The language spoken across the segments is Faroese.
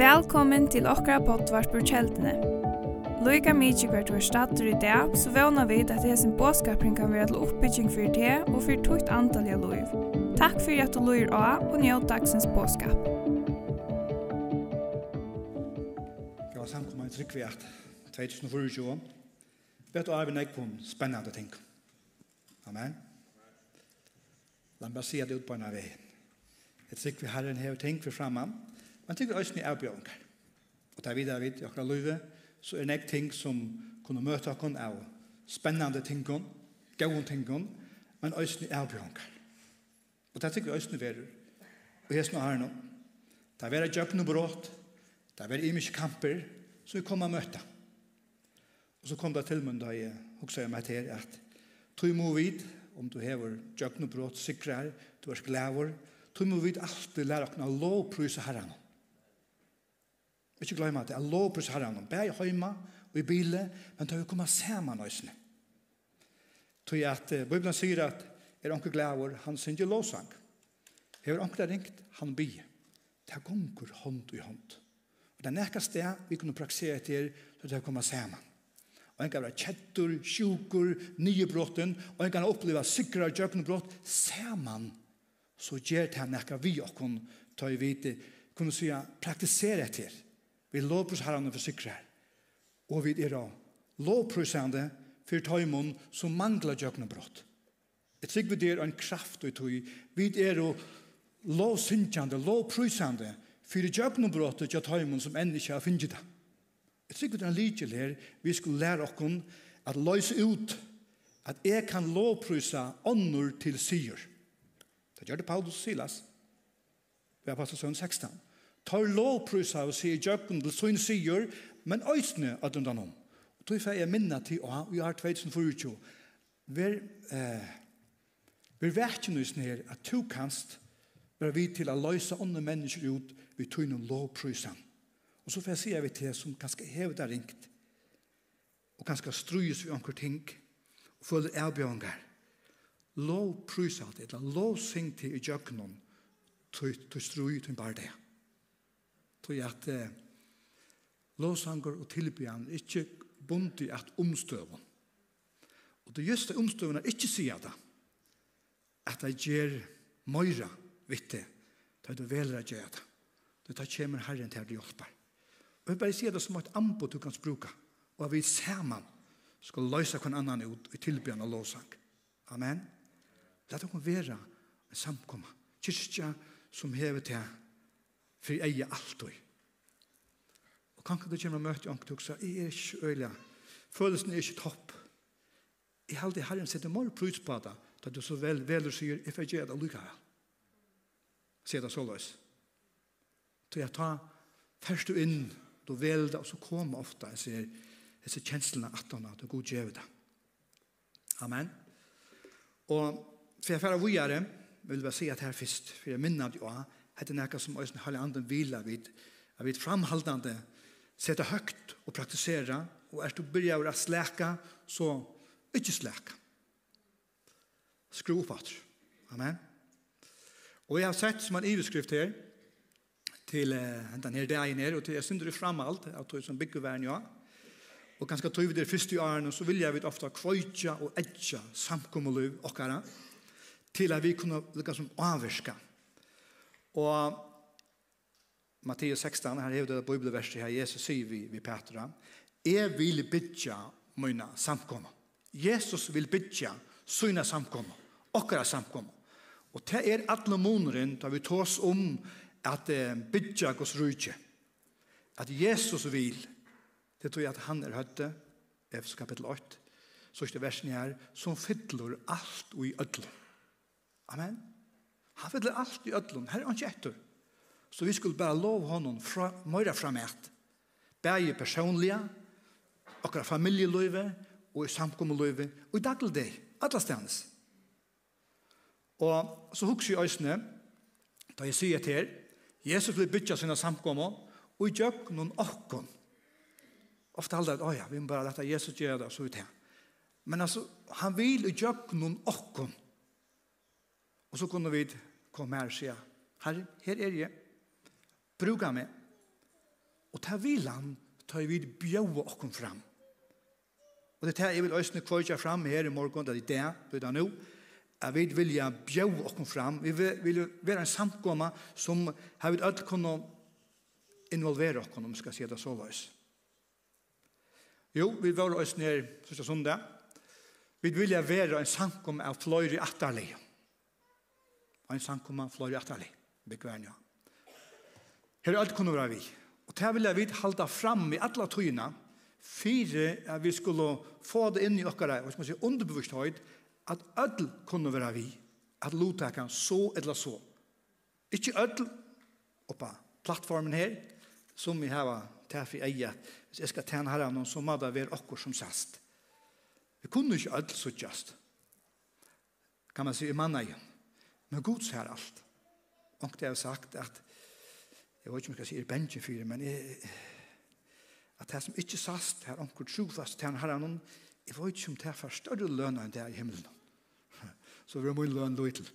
Velkommen til okra potvart på kjeldene. Loika mykje hvert var stater i dag, så vana vid at det sin båskapring kan være til oppbygging for det og for tukt antall antalliga loiv. Takk for at du loir av og njød dagsens båskap. Jeg var samkommet i trygg vi at 2024 vet du arven ikke på en spennende ting. Amen. La meg si at det ut på en av veien. Jeg tykker vi Herren har ting for fremme. men tykker vi også ni avbjørnger. Og der videre vidt i akkurat løyve, så er det ikke ting som kunne møte oss av spennende ting, gode ting, men også ni avbjørnger. Og det tykker vi også ni verer. Og jeg snar her nå. Det er være jøkken og brått, det er være imiske kamper, så vi kommer og møter. Og så kom det til meg da jeg også meg til at tog må vid, om du hever jøkken og brått, sikrer, du er glæver, tog må vi alltid lære oss å lovpryse herren. Ikke glemme at det er lovpryse herren. Bær i høyma og i bilen, men tog vi komme sammen nøysene. Tog at Bibelen sier at er onker glæver, han synger lovsang. Hever onker ringt, han bier. Det er gonger hånd i hånd. Og det er nekka sted vi kunne praksere til, så det er komme sammen. Og en kan være kjettur, sjukur, nye brotten, og en kan oppleva sikra og jøknebrott, saman så gjør det han nekka vi og kun ta i vite, kunne si praktisere etter. Vi lovprøs herren og forsikrer. Og vi er lovprøsende for ta i munn som mangler jøkne brott. Jeg tror vi der en kraft og tog. Vi er jo lovsynkjande, lovprøsende for jøkne brott og ta i munn som enn ikke har finnet det. Jeg tror vi er en likjel her, vi skulle lære oss at løse ut at jeg kan lovprøse ånder til syr. Det gjør det Paulus og Silas. Vi har passet søvn 16. Tar lovprysa og sier jøkken til sønn sier, men øysene at undan om. Og tog jeg minna til, og vi har 2024, vi eh, vi vet jo nøysen her at du kanst være vi til å løse andre mennesker ut vi tog noen lovprysa. Og så får jeg si jeg vet til som kanskje hevet er ringt og kanskje strøyes vi anker ting og føler avbjørnger lov prysa alt, eller lov syng til i djøknon, til strui til bare det. Til at eh, lovsanger og tilbyan ikke bunt i at omstøven. Og det just det omstøven er ikke sier det, at det gjør møyra vitte, da du veler å gjøre det. Det tar kjemer herren til at du hjelper. Og jeg bare sier det som et ambo du kan spruka, og at vi sammen skal løse hver annan ut i tilbyan og lovsang. Amen. La det hun være en samkomma. Kyrkja som hever til for jeg er alt Og Og kan ikke du komme og møte ångt du sa, jeg er ikke øyla. Følelsen er ikke topp. Jeg har alltid herren sett en mål prøys på det, da du så vel vel og sier, jeg får gjøre det lykka vel. Sier det så løs. Så jeg tar først du inn, du vel det, og så kommer ofte, jeg sier, jeg ser kjenslene at han har, du god gjør det. Amen. Og för jag färra vidare vill bara se att här först för jag minnar att jag hade näka som ösen höll anden vila vid att vi framhållande sätta högt och praktisera och är du börjar att släcka så inte släcka. skru amen. Och jag har sett som en iveskrift här till uh, den här dagen her, och till jeg synder fram allt att det som bygger värn jag og ganske tog vi det første i årene, så vil jeg vidt ofte kvøytja og etja samkommeliv okkara, til at vi kunne lukka som avvirska. Og Matteus 16, her hevde det bibelverset her, Jesus sier vi, vi Petra, jeg vil bytja mine samkomma. Jesus vil bytja sina samkomma, okkara samkomma. Og det er alle måneren da vi tås om at eh, bytja gos rujtje. At Jesus vil, det tror jeg at han er høtte, Efes kapittel 8, så er det versen her, som fytler alt og i ødlom. Amen. Han vil alt i ødlun. Her er han ikke etter. Så vi skulle bare lov honom fra, møyre fra mæt. Bæge personlige, akkurat familieløyve, og i samkommeløyve, og i dagligdag, alle stedens. Og så husker jeg øsne, da jeg sier til her, Jesus vil bytja sina samkommer, og i gjøk noen okkon. Ofte halda at, åja, vi må bare lette Jesus gjøre det, og så ut her. Men altså, han vil i gjøk noen okkon. Og så kunne vi komme her og si, her, her er jeg. Bruka meg. Og ta vilan, ta vi bjøve okken fram. Og det er jeg vil øsne kvøyja fram her i morgen, det er det, det er nå, at vi vilja bjøve okken fram. Vi vil være en samkomma som har vi alt kunne involvere okken, om vi skal si det så løs. Jo, vi var øsne her første sundag. Vi vilja være en samkomma av fløyre atterlige en samkomma flori atali, bekvernja. Her er alt kunne være vi. Og det vil jeg vidt halda fram i alla tøyene, fire at vi skulle få det inn i okkara, og som sier underbevissthet, at alt kunne være vi, at lotakan så eller så. Ikke alt oppa, plattformen her, som vi hava tæfi eia, hvis jeg skal tjene herre noen, så må det være okkur som sast. Vi kunne ikke alt så just. Kan man si i manna igjen. Men Gud ser alt. Og det har sagt at, jeg vet ikke om jeg skal si er bensin fyrir, men jeg, at det som ikke sast, her onkur trofast til han herren, jeg vet ikke om det er for større løn enn det er i himmelen. Så vi må løn løy til.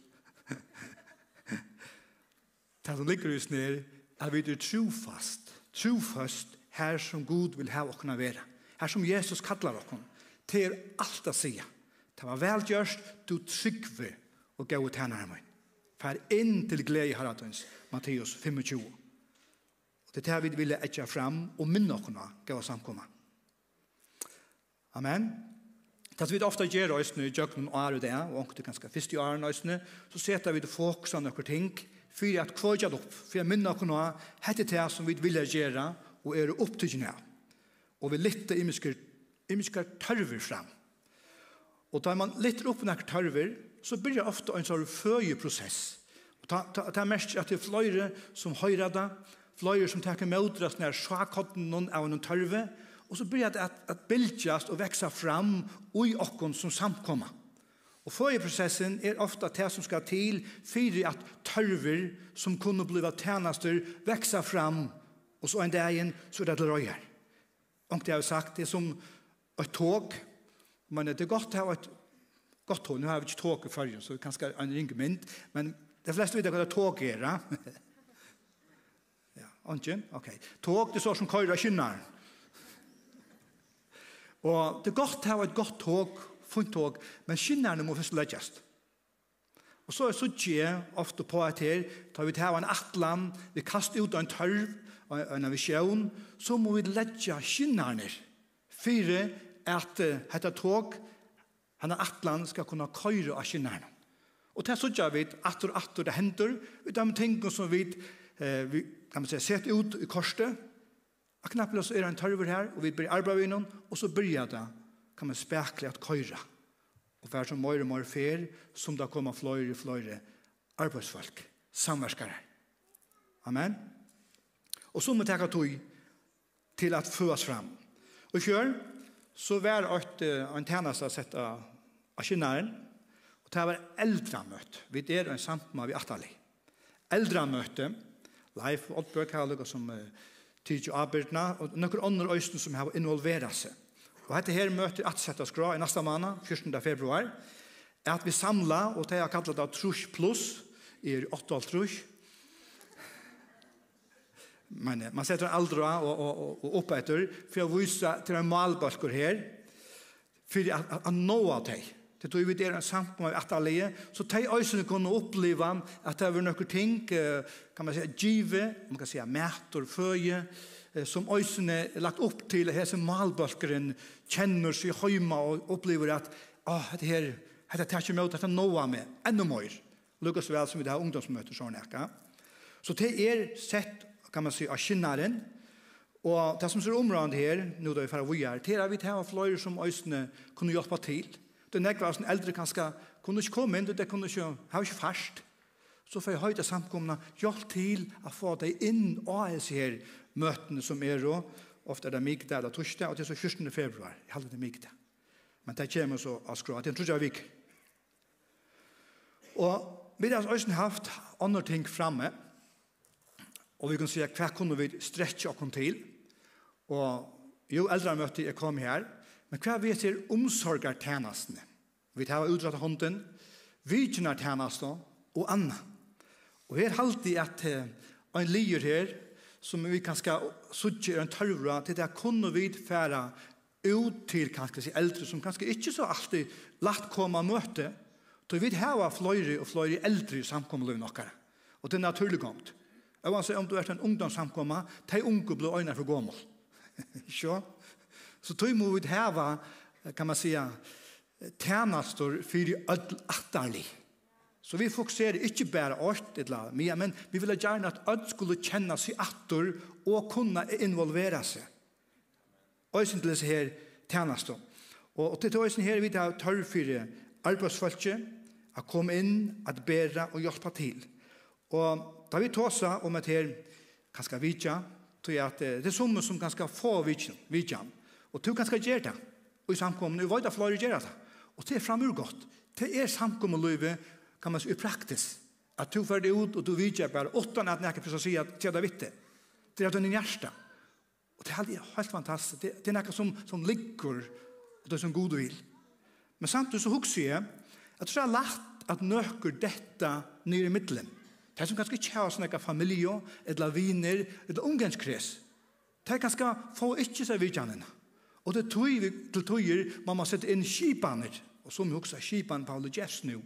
Det som ligger i snir, er vi er trofast, trofast her som Gud vil ha åkne være. Her som Jesus kallar åkne, til alt å si. Det var velgjørst, du tryggve og gau tænare meg fær inn til glede i herratens, Matteus 25. Og det er det vi vil etja fram og minne okkurna gav oss samkomna. Amen. Det vi ofta gjør oss øyne i jøkken og er det, og ångte ganske fyrst i æren øyne, så setter vi det fokus av noen ting, for at kvøyja det opp, for jeg minner okkurna, hette det som vi vil gjøre, og er opptidgjene. Og vi lytter imiske, imiske tørver fram. Og tar man litt opp noen tarver, så blir ofte en sånn føyeprosess. Og ta, ta, mest at det er fløyre som høyre det, fløyre som tar med oss når sjakotten noen av noen tørve, og så blir det at, at bildjast og veksa fram i okken som samkommer. Og føjeprosessen er ofte det som skal til fyrir at tørver som kunne bli tjenester veksa fram, og så en dag så er det til røyer. Og det har jeg sagt, det er som et tog, Men det er godt å ha et godt hånd. Nå har vi ikke tog i førjen, så vi kan skal en ringe mynd. Men de fleste vet hva det er tåk er. ja, ikke? Ok. Tog, det er står som køyre kynner. Og det er godt å ha et godt tog, funnet tog, men kynnerne må først legges. Og så er suttje ofte på at her, tar vi til å ha en atlan, vi kaster ut en tørv, en av så må vi legge kynnerne fire at dette tog, han er atlan, skal kunne køyre av kinnerne. Og til så gjør vi at og at det hender, ut av tingene som vi, eh, vi kan man si, sett ut i korset, og knappelig så er det en tørver her, og vi blir arbeid innom, og så börjar det, kan man spekle at køyre. Og hver som møyre mer fer, som da kommer fløyre, fløyre arbeidsfolk, samverskere. Amen. Og så må vi ta tog til at føres fram. Og kjør, så var det en tjeneste å sette av kinnaren, og det var eldramøtt. Vi er en samtma vi atali. Eldramøtte, Leif Oddbjørk har lukket som uh, tidlig arbeidna, og noen andre øyne som har involveret seg. Og dette her møter at sette skra i neste måned, 14. februar, er at vi samla, og det har kallet det trus pluss, i 8 trus, men man sätter aldra och och och upp efter för att visa till en malbalkor här för att han nå att det det tog vi det en samt med att alla så tej ösen kunde uppleva att det var några ting kan man säga give man kan säga mätor föje som ösen är lagt upp till här som malbalkaren känner sig hemma och upplever att ah det här det tar sig mot att han nåa med. Ännu mer. Lukas väl som vi det här ungdomsmötet så näka. Så det är sett kan man si, av kinnaren. Og det som ser området her, nå da vi får vi er, det er vi tar fløyer som øsene kunne hjelpe til. Det er nekvar som eldre kanskje kunne ikke komme inn, det kunne ikke, har ikke fast. Så får jeg høyde samkomne hjelp til å få deg inn av disse her møtene som er og Ofte er det migdag eller torsdag, og det er så 14. februar. Jeg halver det migdag. Men det kommer så av skråa. Det tror jeg vi ikke. Og vi har også haft andre ting framme. Og vi kan si hva kunne vi stretche oss til. Og jo eldre møtte jeg kom her, men hva vet jeg omsorger tjenestene? Vi tar utrettet hånden, vidtjener tjenestene og annet. Og her halte jeg at en lier her, som vi kanskje suttje en tørvra til det kunne vi færa ut til kanskje si eldre, som kanskje ikke så alltid lagt komme og møte, Så vi har fløyre og fløyre eldre i samkommelige nokkere. Og det er naturlig gongt. Jeg vil si om du er en ungdomssamkomma, de unge blir øyne for gommel. Så Så tog må vi heva, kan man säga, tjänastor för öll attarlig. Så vi fokuserar inte bara åt ett lag, men vi vill gärna att öll skulle känna sig attor och kunna involvera sig. Øysen til disse her tjeneste. Og til øysen her vi tar tørr for arbeidsfolket, å komme inn, at bedre og hjelpe til. Og da vi tåsa om et her kanskje vidtja, tror jeg at det er som som kanskje få vidtja, og du kanskje gjør det, og i samkomne, og vajda flere gjør det, og det er framur godt, det er samkomne løyve, kan man si, i praktis, at du fyrir ut, og du vidja bare, åttan at nekker fyrir säga att at tjeda vitte, det er at du er njersta, og det er helt fantastisk, det, det er nekker som, som ligger, og det er som god vil. Men samtidig så hukser jeg, at det er lagt at nøkker dette nere i middelen, Det som kanskje ikke har snakka familie, eller viner, eller omgangskrets. Det kanskje få ikke seg vidtjanen. Og det tog vi til togjer, man må sette inn kipaner. Og som vi også kipan Paul Jeffs nu.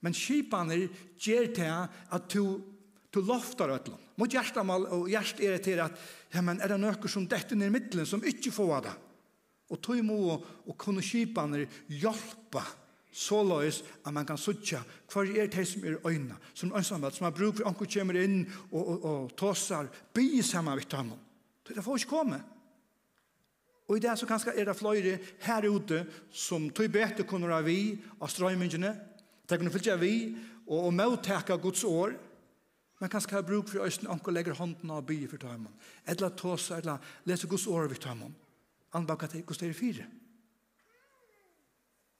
Men kipaner gjør til at du Du loftar ötlun. Mot hjertamal og hjert er det til at ja, men er det noe som dette ned i middelen som ikke får det. Og tog må og kunne kipaner hjelpe så løs at man kan suttja hva er det som er øyne, som er ønsamhet, som har bruk for anker kommer inn og, og, og tåsar, by sammen med ham. Det får ikke komme. Og i det så kanskje er det flere her ute som tog bete kunne ha vi av strøymyndene, det kunne fylte vi, og, og møtteka Guds år, men kanskje har bruk for øyne anker legger hånden av byen for dem, eller tåsar, eller leser Guds år for dem. Anbaka til Guds 4.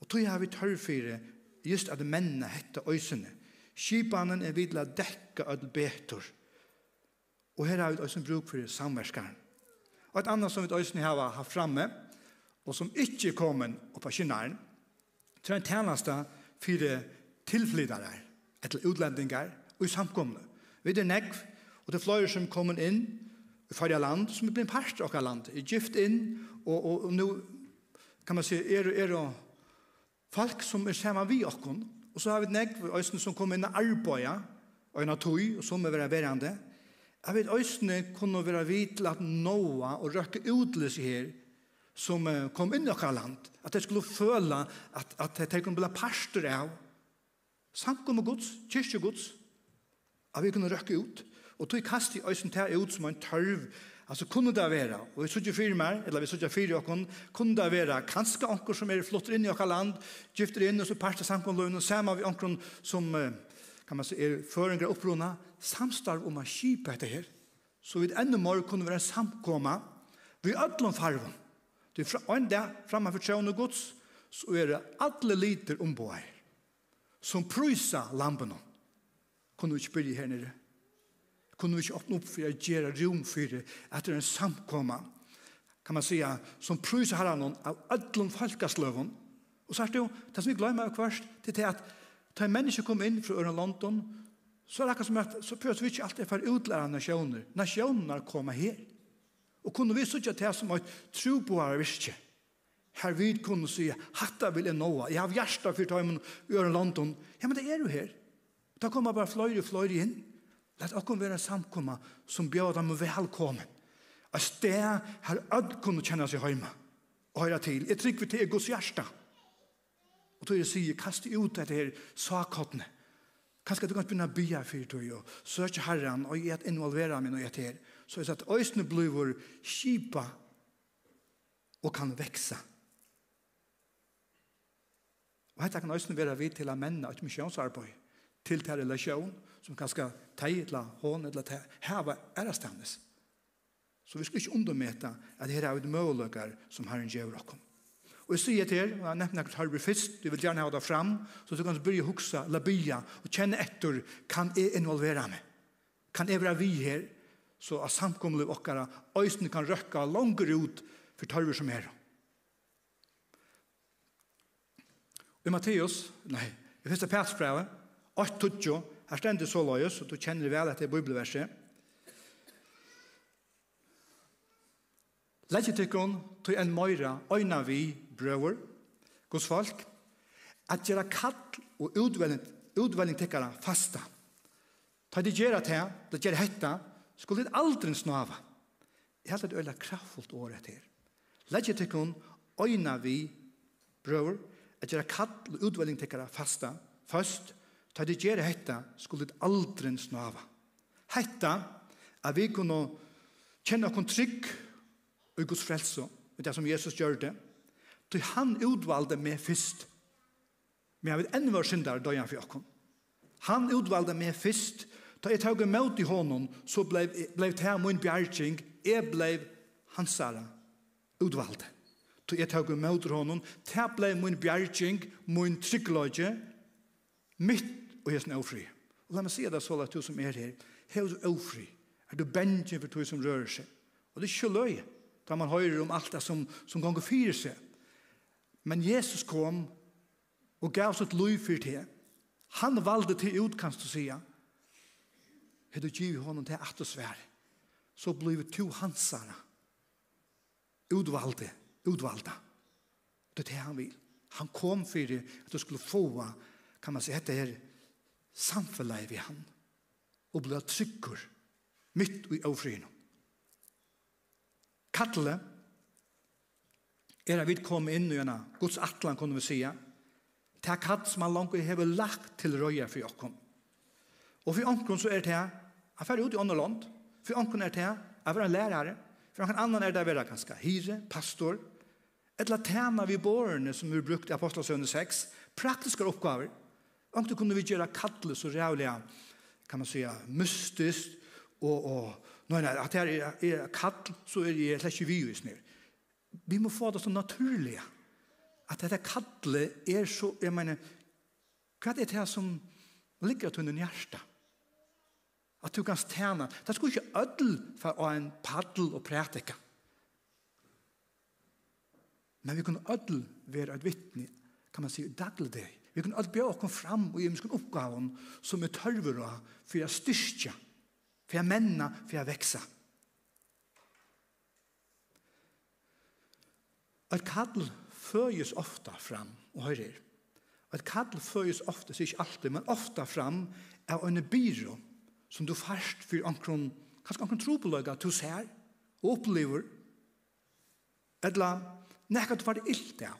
Og tog har vi tørfire just at mennene hette øysene. Skipanen er vidla dekka ødel betor. Og her har vi øysen bruk for samverskaren. Og et annet som vi øysen har haft framme, og som ikke er kommet opp av kynnaren, til en tjeneste fire tilflyttere, etter utlendinger og i samkomne. Vi er nekv, og det er flere som kommer inn i farge land, som er blitt part av land, er gift inn, og, og, og nå kan man si, er, er, er Folk som er sammen vi okkon, og så har vi negv øyne som kommer inn og arbeider, av tog, og som er være verande. Jeg vet øyne kunne være vidt til at noa og røkke utløs her, som kom inn i okkar land, at de skulle føle at, at de kunne bli parster av samkommet gods, kyrkjegods, at vi kunne røkke ut. Og tog kast i øyne til ut som en tørv, Alltså kunde det vara och vi såg fire mer eller vi såg fyra och kun det være kanske ankor som är flottar inn i vårt land gifter inn, og så parter samkomlun och samma vi ankor som kan man säga är föringar opprona, samstarv om å kjipe etter här så vid enda mer kunne vara samkomma vi allom farven. det er fra, en dag fremme for tjøvende gods så är det alle liter ombord som pröjsa lampen Kunne vi ikke börja her nere kunne vi ikke åpne opp for å gjøre rom for det er en samkomma? Kan man säga som prøyser herren av alle folkesløven. og så er det jo det som vi glemmer av hverst det er at da en menneske kom inn fra Øren London så er det akkurat som at så prøver vi ikke alltid for å utlære nasjoner. Nasjoner kommer her. Og kunne vi sitte til som et troboere virke her vi kunne si hatta vil jeg nå jeg har hjertet for å ta i Øren London. Ja men det er jo her. Da kommer bare fløyre og fløyre inn. Lett okkur vera samkomma som bjóða dem velkommen. Et sted her ödd kunne kjenne seg heima og høyra til. Jeg trygg vi til Guds hjärsta. Og tog jeg sier, kast ut dette her sakkottene. Kanskje du kan begynne å bya for tog og søke herren og jeg involvera meg når jeg til. Så jeg sier at øyne blir vår kjipa og kan vekse. Og dette kan øysene være vidt til å menne et misjonsarbeid til til relasjon som kan kanskje teg eller hånd eller ta hava ærast hennes. Så vi skal ikke undermeta at her er et mølløkker som har en gjør okkom. Og jeg sier til her, og jeg nevner akkurat du Fist, du vil gjerne ha det fram, så du kan begynne å huske, la bya, og kjenne etter, kan jeg involvere meg? Kan jeg være vi her? Så at samkomlig okkara, øyne kan røkke langere ut for tarver som er. I Matteus, nei, i første Petsbrevet, 8-20, Her stender så løyes, og du kjenner vel etter bibelverset. Legg tikkun til en møyre, øyne vi brøver, gods folk, at gjøre kall og utvelning, utvelning tikkara fasta. Ta de gjøre til, det gjøre hetta, skulle det aldri snava. Jeg held et øyla kraftfullt året her. til kun, øyne vi brøver, at gjøre kall og utvelning tikkara fasta, først, Ta det gjør hetta, skulle det aldri snava. Hetta, at vi kunne kjenne okkur trygg og Guds frelse, med det som Jesus gjør det, til han utvalde meg først. Men jeg vil enda være syndere døgn for okkur. Han utvalde meg først, da jeg tog imot i hånden, så ble, ble det her min bjergjeng, jeg ble hans sære utvalde. Da jeg tog imot i hånden, det ble min bjergjeng, min tryggløyge, mitt og hesten ofri. Og la meg si det så at du som er her, hev du ofri, er du bengen for du som rører seg. Og det er ikke løy, da man hører om alt det som, som ganger fyrer seg. Men Jesus kom og gav sitt løy for det. Han valde til ut, kan du si. Hei du giv honom til at du svær. Så blir to hansarna. Utvalde, utvalda. Det er det han vil. Han kom for at du skulle få, kan man si, dette her, samfellet vi han og ble trykker midt i avfrien. Kattle er at vi kom inn i en Guds atlan, kunne vi sige, det er katt som han langt har lagt til røya for oss. Og for oss så er det her, han fer ut i andre land, for oss er det her, han var en lærere, for oss annan er det å være ganske hyre, pastor, et la tema vi bårene som vi brukte i Apostelsøvne 6, praktiske oppgaver, Omkring kunne vi gjøre kattle så rævlig, kan man sige, mystiskt, og, og nei, nei, at det er, er kattle, så er det slett ikke vi i snir. Vi må få det så naturlig, at dette kattle er så, jeg mener, hva er det som ligger til under hjerte? At du kan stjene. Det skulle ikke ødel for å ha en paddel og prætika. Men vi kunne ødel være et vittne, kan man si, daglig deg Vi kan alt bjør oss fram og gjøre mye oppgaven som er tørver å for å styrke, for å menne, for å vekse. Et kall føyes ofta fram, og høyrer. Et kall føyes ofta, så ikke alltid, men ofta fram av en byrå som du først for omkron, kanskje omkron løyga, du ser og opplever, eller nekka du var det illt av.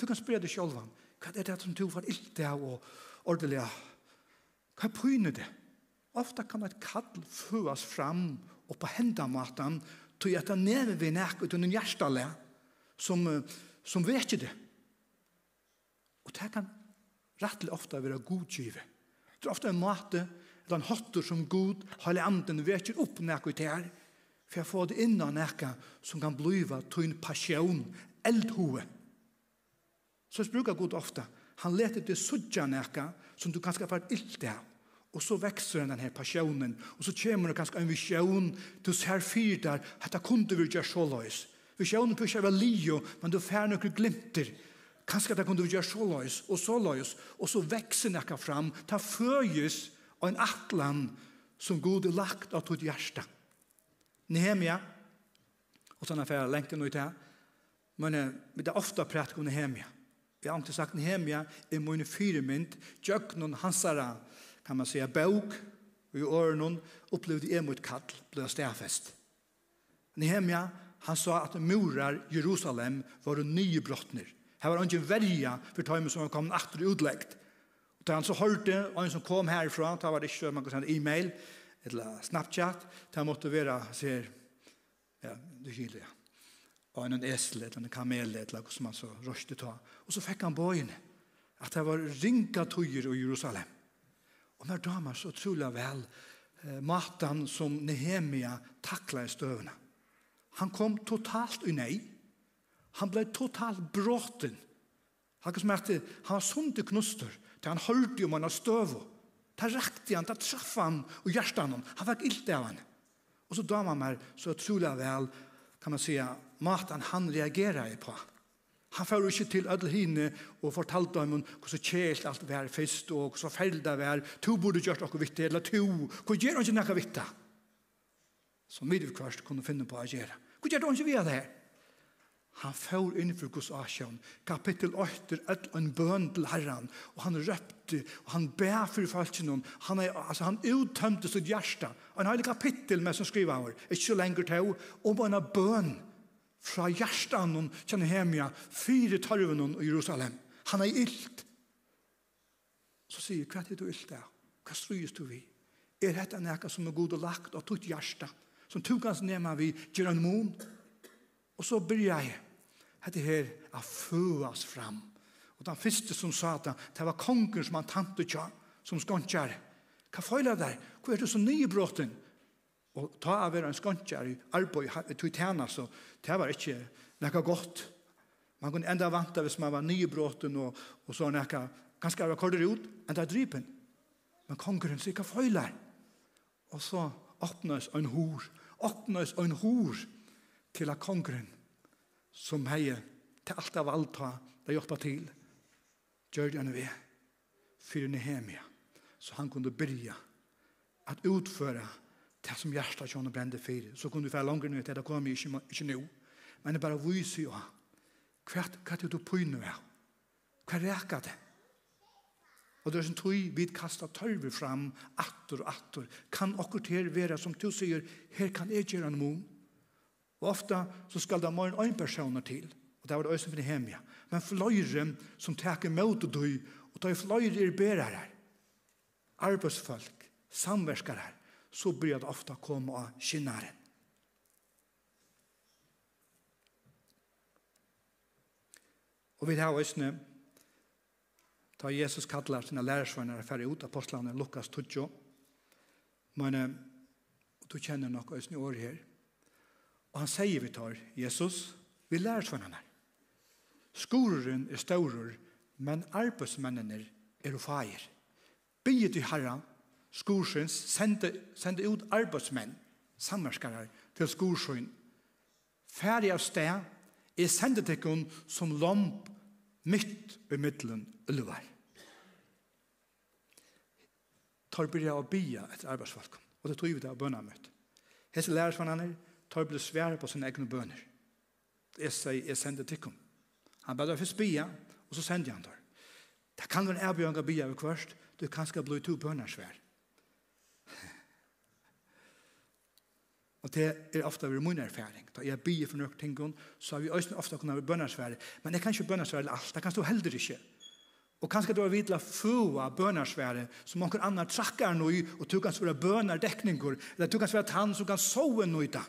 Du kan spørre deg selv om, Hva er det som du får ilt av og ordelig? Hva er pyner det? Ofta kan et kall føas fram og på hendamaten til at det nere vi nek ut under hjertale som, som vet ikke det. Og det kan rettelig ofta være godgivet. Det er ofta en måte eller en hotter som god har anden vet ikke opp nek ut her for jeg får det innan nek som kan bliva tog en passion eldhovet Så bruker Gud ofta. Han leter til sudja nekka som du kanskje har illt av. Og så vekser den her passionen. Og så kommer det kanskje en visjon til ser fyrt der. det kunde vi gjøre så løs. Visjonen pusher vel lio, men du fær noen glimter. Kanskje det kunde vi gjøre så løs, og så løs, Og så vekser nekka fram. Ta føyes av en atlan som Gud er lagt av ditt hjärsta. Nehemia, og sånn er ferdig lengt inn i det, men vi er ofte prætt om Nehemia vi har inte sagt Nehemia i min fyrmynd, djöknon hansara, kan man säga, bøk, og i åren opplevde jeg mot kall, ble stedfest. Nehemia, han sa at murar Jerusalem var nye brottner. Her var ingen verja for tøymen som kom atter utleggt. Og da han så hørte, og en som kom herfra, da var det ikke man kan sende e-mail, eller Snapchat, da måtte være, ser, ja, det kyler, ja av en esel eller en kamel eller noe som man så røste ta. Og så fikk han bøyene at det var ringa tøyer i Jerusalem. Og når damer så trolig vel eh, maten som Nehemia takla i støvene. Han kom totalt i nei. Han ble totalt bråten. Han kan smerte, han var sunde knuster til han holdt jo man av støvene. Da rakte han, da traff han og hjertet han. Han fikk ilt av han. Og så damer meg så trolig vel kan man säga, maten han reagerar på. Han får ikke til ødel henne og fortalte dem hva så kjelt alt var først og hva så det var. To burde gjort noe viktig, eller to. Hva gjør han ikke noe viktig? Som vi først kunne finne på å gjøre. Hva gjør han ikke via det her? Han får inn for Guds asjon. Kapittel 8 er en bøn til Herren, og han røpte, og han ber for falskene. Han, er, altså, han uttømte sitt hjerte. En hel kapittel med som skriver over, ikke så lenger til, om en bøn fra hjertan kjenner hemja, fire tarven i Jerusalem. Han er illt. Så sier, hva er du illt av? Hva strøyes du vi? Er dette nekka som er god og lagt og tutt hjärsta, som tog hans nema vi, gjør en mån? Og så blir jeg, Hette her a føas fram. Og den første som sa at det var kongen som han tante tja, som skåntjar. Hva føyla der? Hva er det så nye bråten? Og ta av er en skåntjar i arbeid, tog tjena, så det var ikke nekka godt. Man kunne enda vanta hvis man var nye bråten og, og så nekka, ganske av kortere ut, enda drypen. Men kongen sier, hva føyla? Og så åpnes en hår, åpnes en hår til at kongen som hei til alt av alt ha det hjelpa til. Gjør det vi fyrir Nehemia så han kunde byrja at utföra det som hjertet kjønne brende fyrir så kunde vi få langer nu til det kom ikke, ikke nå, men det bare viser jo hva er det du pynu er hva reker det? Og det er som tog vi kasta tørver fram, atter og atter, Kan okkur til være, som du sier, her kan jeg gjøre noe. Og ofta så skal det morgen ein personer til, og det var det også for hjemme. Men fløyre som teker mot og døy, og det er fløyre er bærere, arbeidsfolk, samverskere, så blir det ofta komme av kinnaren. Og vi har også da Jesus kallar sina lærersvenner færre ut, apostlene Lukas Tudjo, men du kjenner nok øyne i år her, Og han sier vi tar, Jesus, vi lærer sånn her. Skoren er større, men arbeidsmennene er og feir. Bygget i herra, skorsens, sende, sende ut arbeidsmenn, sammerskarar, til skorsen. Færdig av sted, er sendetekken som lomp midt i middelen ulvar. Tar byrja å bya etter arbeidsfolk, og det tror vi det av bønna møtt. Hesse lærer sånn her, tar ble svære på sine egne bøner. Jeg sier, jeg sender tikkum. Han bare først bia, og så sender han der. Det kan være en å bia ved kvørst, du kan skal bli to bøner svær. og det er ofte vi min erfaring. Da jeg bia for noen ting, så har vi også ofte kunnet være bøner svær. Men jeg kan ikke bøner svær alt, det kan stå heller ikke. Og kanskje du har vidt la fua bønarsvære som noen annar trakkar noe og du kan svare bønardekninger eller du kan svare tann som kan sove noe i dag.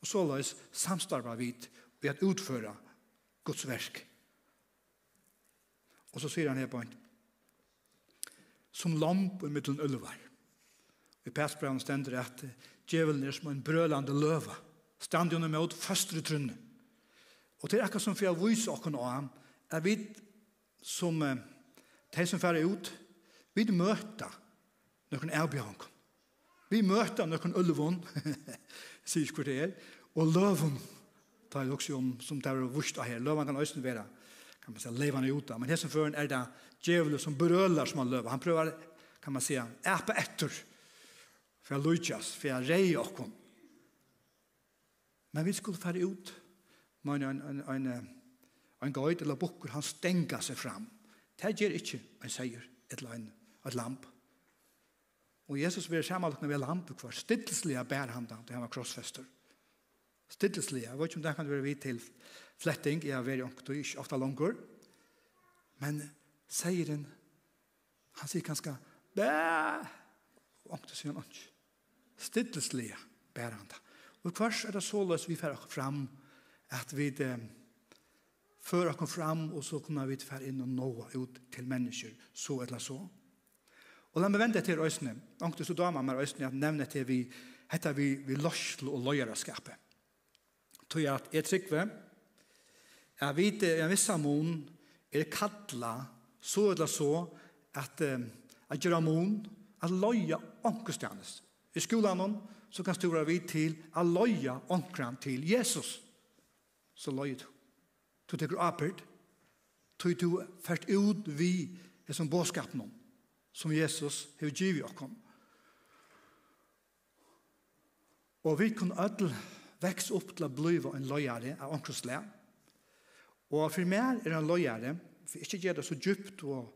Og så løs samstarva vid ved at utføre Guds verk. Og så sier han her på en som lamp i middelen ulvar. I Petsbrevet stender at djevelen er som en brølande løva. Stand under mot første trunne. Og det er akkurat som for jeg viser okken av ham, er vi som de som færre ut, vi møter noen erbjørn. Vi møter noen ulvån sier ikke hvor det er. Og løven, det er også om, som det er vurst av her, løven kan også være, kan man si, levende uta. Men her føren er det djevelen som berøler som han løver, Han prøver, kan man si, æpe etter, for jeg lujtjas, for jeg rei okkom. Men vi skulle fære ut, men en, en, en, en gøyt eller bukker, han stenga seg fram. Det gjør ikke en seier, et et en, et lamp. Og Jesus vil samanlokna vel han på hver stillslige bær han da, til han var krossfester. Stillslige, jeg vet ikke om det kan være vidt til fletting, jeg er veldig ångt og ikke ofte langer. Men sier han, han sier ganske, bæh, ångt og sier han ångt. Stillslige bær han da. Og hvers er det så løs vi fer fram, at vi eh, fører oss fram, og så kunne vi fer inn og nå ut til mennesker, så eller så. Og la meg vende til øsne, og så damer med øsne at nevne til vi, heter vi, vi løslo og løyerskapet. Tog jeg at jeg trykker, jeg vet, i en viss samon, er kattla, så eller så, at jeg gjør amon, at løye ångestjernes. I skolen så kan stora vi til at løye ånkran til Jesus. Så løye du. Du tenker apert, Du du først ut vi som båtskapen om som Jesus har givet oss. Og vi kunne ødel vekse opp til å bli en løyere av omkring slag. Og for meg er en løyere, for ikke gjør det så djupt og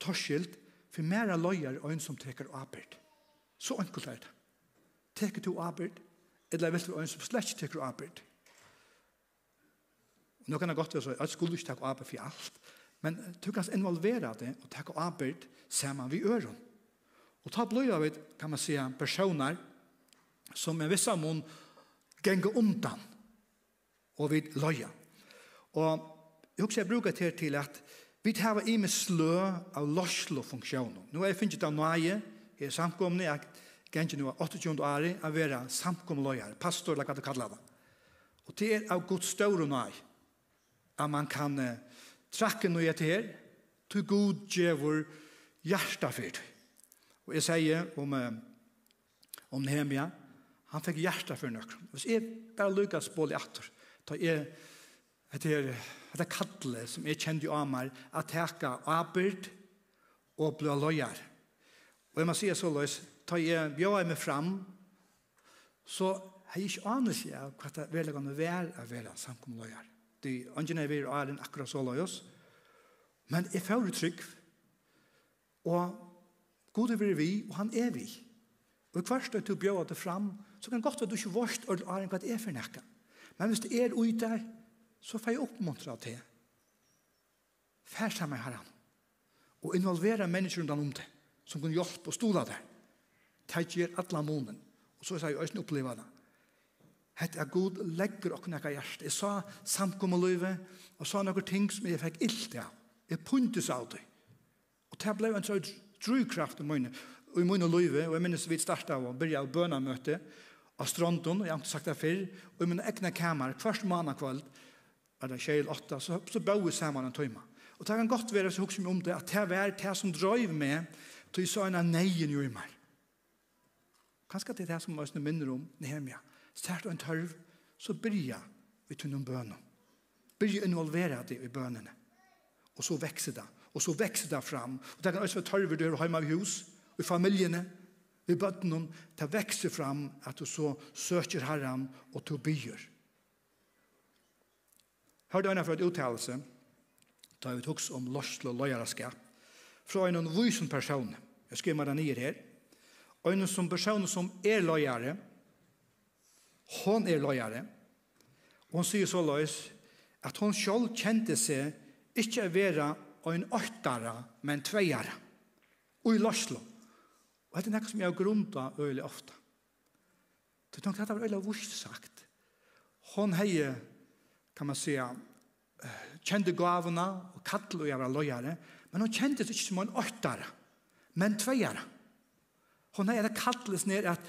torskilt, for meg er en løyere og en som trekker arbeid. Så enkelt er det. Trekker du arbeid, eller vil du en som slett trekker arbeid. Nå kan det godt være så, jeg skulle ikke takke arbeid for alt, Men du kan involvera det og ta arbeid saman vi øren. Og ta blod av et, kan man säga, personer som er vissa mån genga undan og vi løya. Og jeg husker jeg bruker det til at vi tar i med slø av lorslo funksjoner. Nå er jeg finnet av nøye, jeg er samkomne, jeg gengi nå 28 år, jeg vera samkomne løyere, pastor, eller hva du kallar det. Og det er av god større nøye, at man kan uh, trakken og etter her, til god djevor hjertet for. Og jeg sier om, om Nehemia, han fikk hjertet for nøkken. Hvis jeg bare lykkes på det etter, da jeg Det er, det kattle som jeg kjente av meg at jeg har arbeid og blå løyer. Og jeg må si så løs, da jeg bjør meg fram, så har jeg ikke anelse av hva det er veldig å være av være samkomne løyer alltid, ungen er vi er æren akkurat så løs, men jeg får trygg, og god er vi, og han er vi. Og hverst er du bjør det fram, så kan godt være du ikke vårt og æren hva det er for nekka. Men hvis det er ui der, så får jeg oppmuntra til. Fær sammen her han. og involvera mennesker rundt om det, som kan hjelpe og stola der. Det gjør alle månen, og så er jeg også oppleva det hette er god legger og knakka hjert. Jeg sa samkommet løyve, og sa noen ting som jeg fikk illt av. Jeg puntes av det. Og det ble en sånn drivkraft i mine, i mine løyve, og jeg minnes vi startet av å begynne av bønamøte av Stronton, og jeg har ikke sagt det før, og i mine egne kamer, først måned kveld, er det kjell åtta, så, så bør vi sammen en tøyma. Og det kan godt være, så husker vi om det, at det var det som drøyv med, til jeg sa en av neien jo i meg. Kanskje det er det som jeg minner om, Nehemia. Sært og en tørv, så byrja vi til tunnom bønene. Byrja involvera det i bønene. Og så vekser det. Og så vekser det fram. Og det kan også være tørver du har hjemme i hus, i familiene, i bøttene. Det vekser fram at du så søker herren og to Hør du øyne for et uttalelse, da vi tok om lorsle og løyeraskap, fra en vysen person. Jeg skriver meg den nye her. og En som person som er løyere, Hon er løyere. Og hun sier så løys at hon selv kjente seg ikke å være en men tveiere. Og i løslo. Og dette er noe som jeg har grunnet øyelig ofte. Det er at det var øyelig vurs sagt. Hon hei, kan man säga, kjente gavene og kattel og jeg var løyere, men hon kjente seg ikke som en åttare, men tveiere. Hon hei, det kattles ned at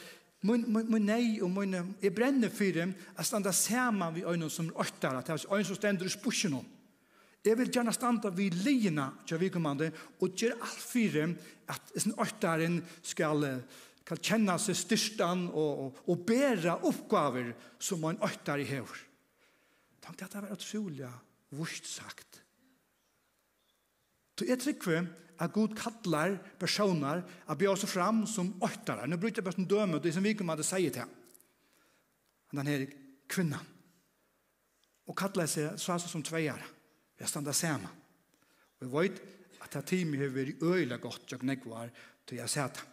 Min, min, min nei og min, jeg brenner for dem at standa saman vi øynene som øktar, at det er øynene som stender i spusjen. Jeg vil gjerne standa vi lina til vi kommande og gjøre alt for dem at sin øktaren skal, skal kjenne seg styrstan og, og, og bære oppgaver som en øktar i hever. Tenk at det var utrolig vurst sagt. Så jeg trykker at Gud kallar personer at bjør seg fram som åttare. Nå bryter jeg bare som døme, det som vi kommer til å si til ham. Han er kvinnan. Og kallar seg så som tveier. Vi har standa sammen. Og jeg vet at det time har vært øyla godt jeg nekvar til jeg sier det.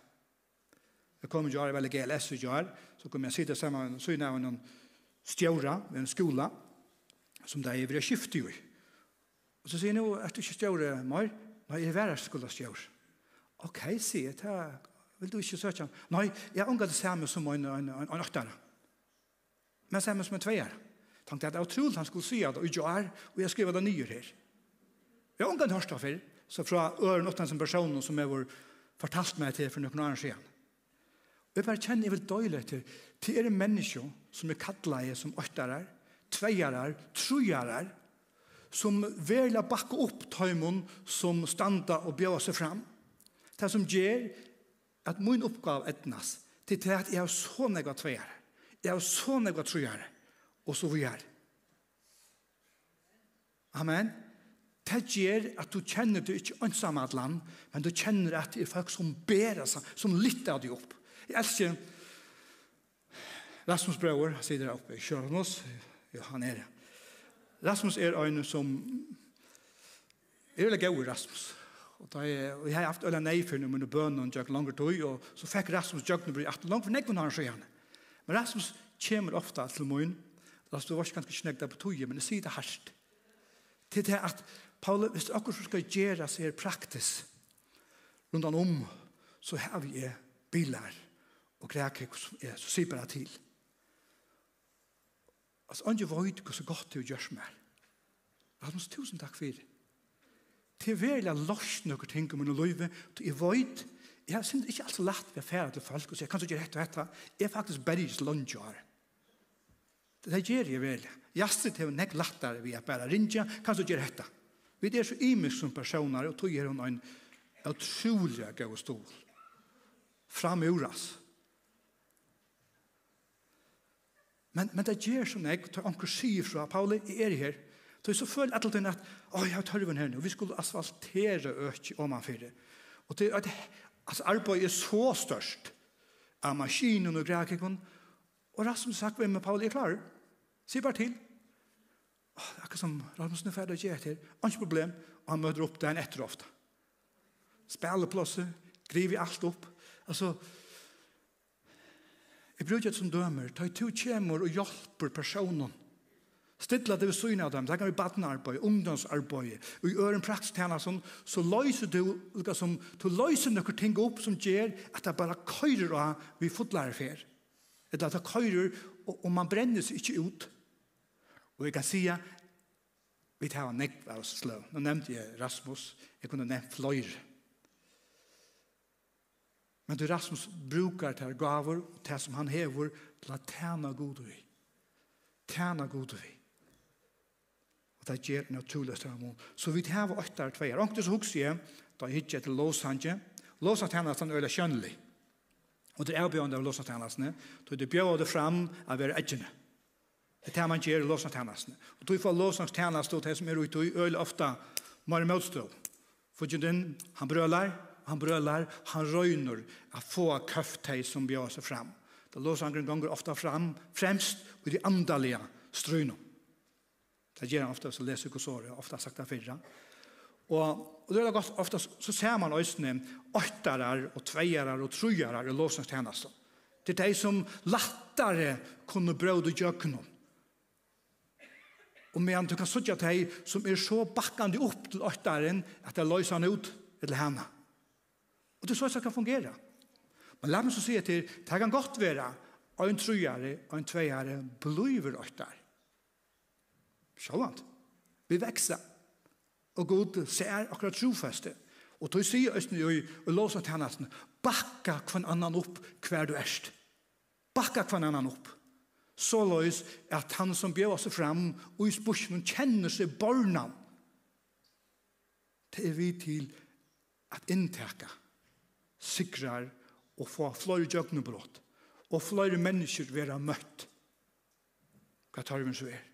Jeg kommer til å gjøre veldig GLS og gjør, så kommer jeg sitte sammen med en av noen stjøra ved en skola som det er vi skiftet i. Og så sier jeg nå, er du ikke stjøra, Mar? Nei, jeg var skulle skjør. Ok, sier jeg, ta, vil du ikke søke ham? Nei, jeg unga det samme som en, en, en, en åttere. Men samme som en tveier. Tenkte at det var trolig han skulle si at det ikke er, og jeg skriver det nye her. Jeg unga det hørste før, så fra øren åttare som person som jeg var fortalt meg til for noen år siden. Og jeg bare kjenner jeg vil døyle etter, til er mennesker som er kattleie som åttare, tveier, trojarer, som verla bakka opp tøymon som standa og bjøa seg fram. Det som gjør at min oppgave etnas til det at jeg har så nega tveier. Jeg har så nega trøyer. Og så vi er. Amen. Det gjør at du kjenner du ikke ønsam at land, men du kjenner at det er folk som ber seg, som lytter av deg opp. Jeg elsker Rasmus Brauer, sier det oppe i Kjørnås, han er det Rasmus er en som er veldig gøy Rasmus. Og, da er, og jeg har haft øyne nei for noen bønene og jeg langer tog, og så fikk Rasmus jøkken og blir etter langt for nekven har han skjøn. Men Rasmus kommer ofte til morgen, Rasmus var ikke ganske snegg der på tog, men jeg sier det hardt. Til det at Paul, hvis det akkurat skal gjøre seg praktisk rundt om, så har vi bilar og greker som er, så sier bare til. Altså, andre vøyde hvor så godt du gjørs mer. Rasmus, tusen takk for det. Til vel jeg lors noen ting om min løyve, til jeg vøyde, jeg synes ikke alt så lett ved affæra til folk, og sier, kan du gjøre dette og dette? jeg er faktisk bare bergis lønnjør. Det gjør jeg vel. Jeg synes det er nek lettere vi er bare rinja, kan du gjøre dette? Vi er så imisk som personer, og tog er hun en utrolig gøy stol. Framuras. Framuras Men, men det gjør som jeg, tar anker sier fra, Pauli, jeg er her, så jeg så føler jeg alltid at, å, jeg har tørven her nå, vi skulle asfaltere øk om han fyrir. Og det, at, altså, arbeidet er så størst, av maskinen og grekikon, og Rasmus sagt, hvem er Pauli, jeg klarer, sier bare til, Oh, akkurat som Rasmus er ferdig å gjøre til. Ikke problem. og han möter upp den ofte. Spiller Spelplasser. Griver alt opp. Altså, Jeg bruker det som dømer. Ta i to kjemur og hjelper personen. Stidla det vi syne av dem. Det kan vi badnearbeid, ungdomsarbeid. Og i øren prakstjena sånn, så løyser du, liksom, du løyser noen ting opp som gjør at det bare køyrer av vi fotlærer fotlærefer. Eller at det køyrer, og, og man brenner seg ikke ut. Og jeg kan sige, vi tar en nekva av slå. Nå nevnte jeg Rasmus, jeg kunne nevnt fløyre. Men du Rasmus brukar til gaver og ter som han hever til å tjene god vi. Tjene god vi. Og det gjør naturlig stramon. Så vi hever åttar tve. Og så husker jeg, da jeg hittet til Låsanje. Låsa tænasten øyla kjønnelig. Og det er bjørn av Låsa tænasten. Da det bjør det frem av er edgjene. Det er man gjør i Låsa tænasten. Og da får Låsa tænasten og det som er ute i øyla ofte. mer motstå. Fudgjenden, han brøler, han brölar, han røyner å få køftet som bjør seg fram. Det låsangren ganger ofta fram, främst i de andalige ströjna. Det gör han ofta, så läser kursorier, ofta sagt det fyrre. Og, og det er godt, ofta så ser man øyne åttarar og tveiarar og trujarar i låsens tjeneste. Det er de som lattare kunne brøde og gjøknum. Og medan du kan sutja de som er så bakkende opp til åttaren at det løser han ut til henne. Og det er så det kan fungere. Men la meg så si til, det kan godt være, og en trojare, og en tveiere blir øktar. Sjålant. Vi vekser. Og Gud ser akkurat trofeste. Og tog sier Østene jo i låsa tjennesten, bakka kvann annan opp hver du erst. Bakka kvann annan opp. Så løys at han som bjør seg fram og i spørsmål kjenner seg barna. Det er vi til at inntekka sikrar og få flere jøgnebrott og flere mennesker være møtt. Hva tar vi så er?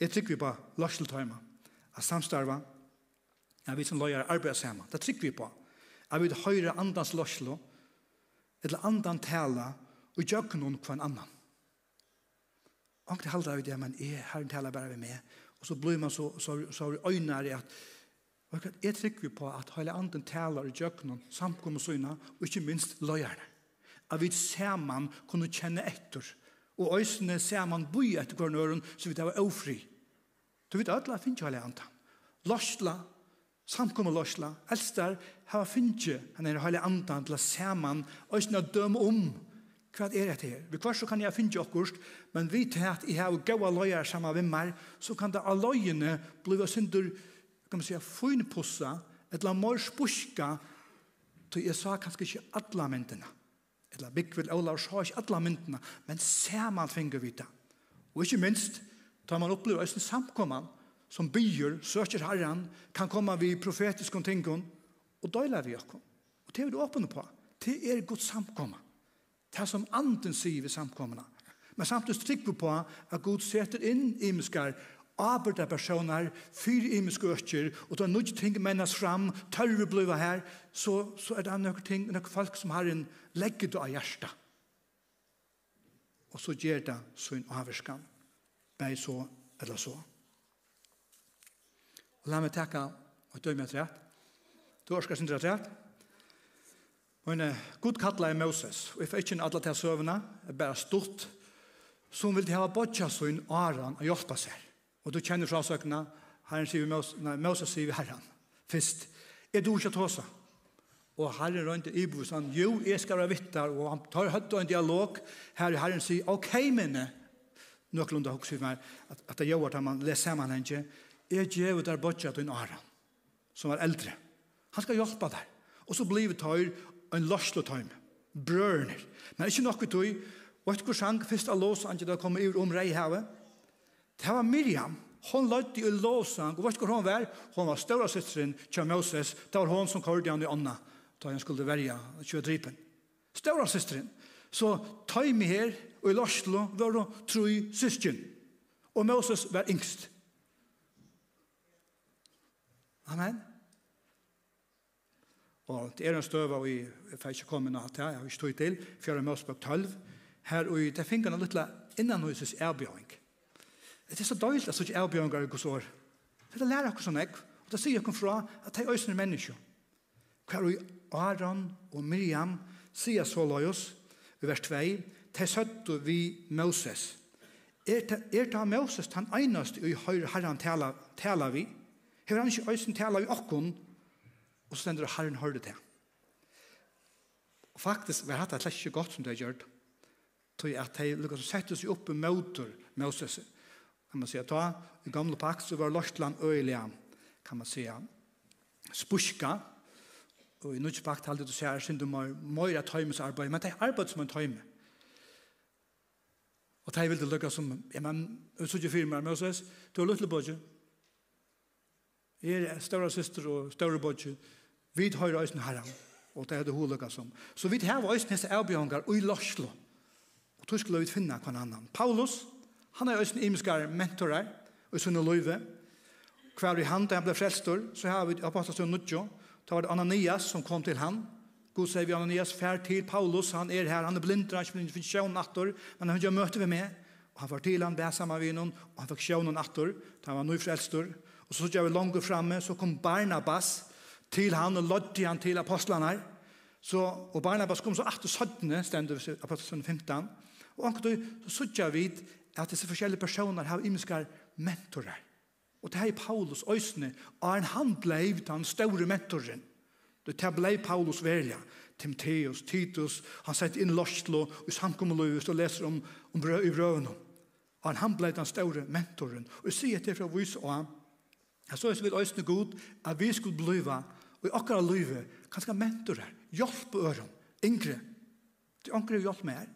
Jeg trykker vi på Larseltøyma, at samstarva, at vi som løyer arbeider sammen. Det trykker vi på. At vi høyre andans Larselo, eller andan tala, og gjør noen en annan. Og det halda vi det, men jeg har en tala bare med meg, Og så blir man så, så, så øynere at jeg trykker på at hele anden taler i djøkkenen, samkommer søgna, og ikke minst løyerne. At vi sammen kunne kjenne etter, og øysene ser boi etter hver nøren, så vi det var ofri. Du vet, alle finner ikke hele anden. Løsla, samkommer løsla, elster, har finner ikke han er hele anden til man øysene døm om, Hva er det her? Vi kvart så kan jeg finne okkurst, men vi til at jeg har gode løyer sammen med meg, så kan det av løyene bli synder, kan man si, finpussa, et la mor spuska, til jeg sa kanskje ikke alle myndene. Eller la Bikvild Olav sa ikke alle myndene, men sammen finner vi det. Og ikke minst, tar man opplever en samkomman, som byer, søker herren, kan komme vi profetiske tingene, og døyler vi oss. Og det er vi åpne på. Det er godt samkomman. Det er som anden sier vi samkommene. Men samtidig trykker vi på at Gud setter inn i imenskar arbeidde personer, fyra imenske økker, og tar nødt ting mennes fram, tørre bliva her, så, så er det noen ting, noen folk som har en legget av hjertet. Og så gjør det så en avvarskan. Beg så eller så. Og la meg takke og dømme etter rett. Du orsker sin rett rett. Men uh, Gud kallar er Moses, og jeg får ikke en alle til søvnene, jeg bare stort, som vil ha bodja sin aran og hjelpe seg. Og du kjenner fra søkene, Herren sier Moses, nei, Moses sier Herren, først, er du ikke tåsa? Og Herren rønte i bo, han, jo, jeg skal være vittar, og han tar høtt og en dialog, her er Herren sier, ok, minne, nøklunda hos vi meg, at, at det gjør at man leser sammenhenge, jeg gjør der bodja til en aran, som er eldre. Han skal hjelpe deg. Og så blir vi tøyr en løslo tøym, brørner. Men ikke nok tog, og et kursang først av låsang til det kom ur om reihavet. Det var Miriam, hon løyte i låsang, og vet hvor hon var? Hon var større søsteren til Moses, det var hon som kørte han i ånda, da han skulle verja kjødripen. Større søsteren. Så time her, og i løslo, var det tru søsken. Og Moses var yngst. Amen. Og det er en støve, og jeg får ikke komme noe til, jeg har ikke tog til, fjerde Mosbøk 12, her og det finner noe litt innan hos innanhuses erbjøring. Det er så døylt at sånne erbjøringer er hos år. Det er lærer akkurat sånn jeg, og det sier jeg fra at de øsene er mennesker. Hver og Aron og Miriam sier så løyos, i vers 2, til søtte vi Moses. Er det Moses han eneste i høyre herren tala, tala vi? Hever han ikke øysen tala vi okkon, Og så stender Herren hørte det. Og faktisk vi har hatt det slett ikke godt som det har gjort. Tog at de lukket som sette seg opp i møter Moses. Kan man si at da, i gamle pak, så var Lortland øyelig, kan man si, spuska. Og i nødvendig pak talte du sier, synd du må møyre tøymes arbeid, men det er arbeid som en tøyme. Og de ville det lukke som, ja, men, jeg så ikke firma, Moses, du har lyttet på ikke. Jeg er større søster og større bodje, Vi høyre øyne herren, og det er det holega som. Så vi har øyne hese avbjørngar og i lorslo. Og tog skulle vi finne hver annan. Paulus, han er øyne imiskar mentorer, og sunne løyve. Hver i han, da han ble frelstor, så har vi apostelstund nudjo. Da var det Ananias som kom til han. God sier vi Ananias fær til Paulus, han er her, han er blind, han finnes sjån nattor, men han gjør møte vi med. Og han var til han, bæ saman vi noen, og han fikk sjån nattor, da han var nøyfrelstor. Og så gjør vi langt framme, så kom Barnabas, til han og lodde han til apostlene her. Så, og Barnabas kom så 8 og 17, stendet vi apostlene 15. Og anker du, så sørger vi at disse forskjellige personer har imenskar mentorer. Og det er Paulus øsne, og han han blei den store mentoren. Det er blei Paulus velja. Timotheus, Titus, han sett inn Lorslo, og samkommeløs, og leser om, om brød i brøvene. Og han blei den store mentoren. Og jeg sier til fra vis og han, Jeg så vi øyne god at vi skulle bliva og i akkurat løyve, kanskje mentorer, hjelp på øren, yngre. Det er yngre hjelp med her.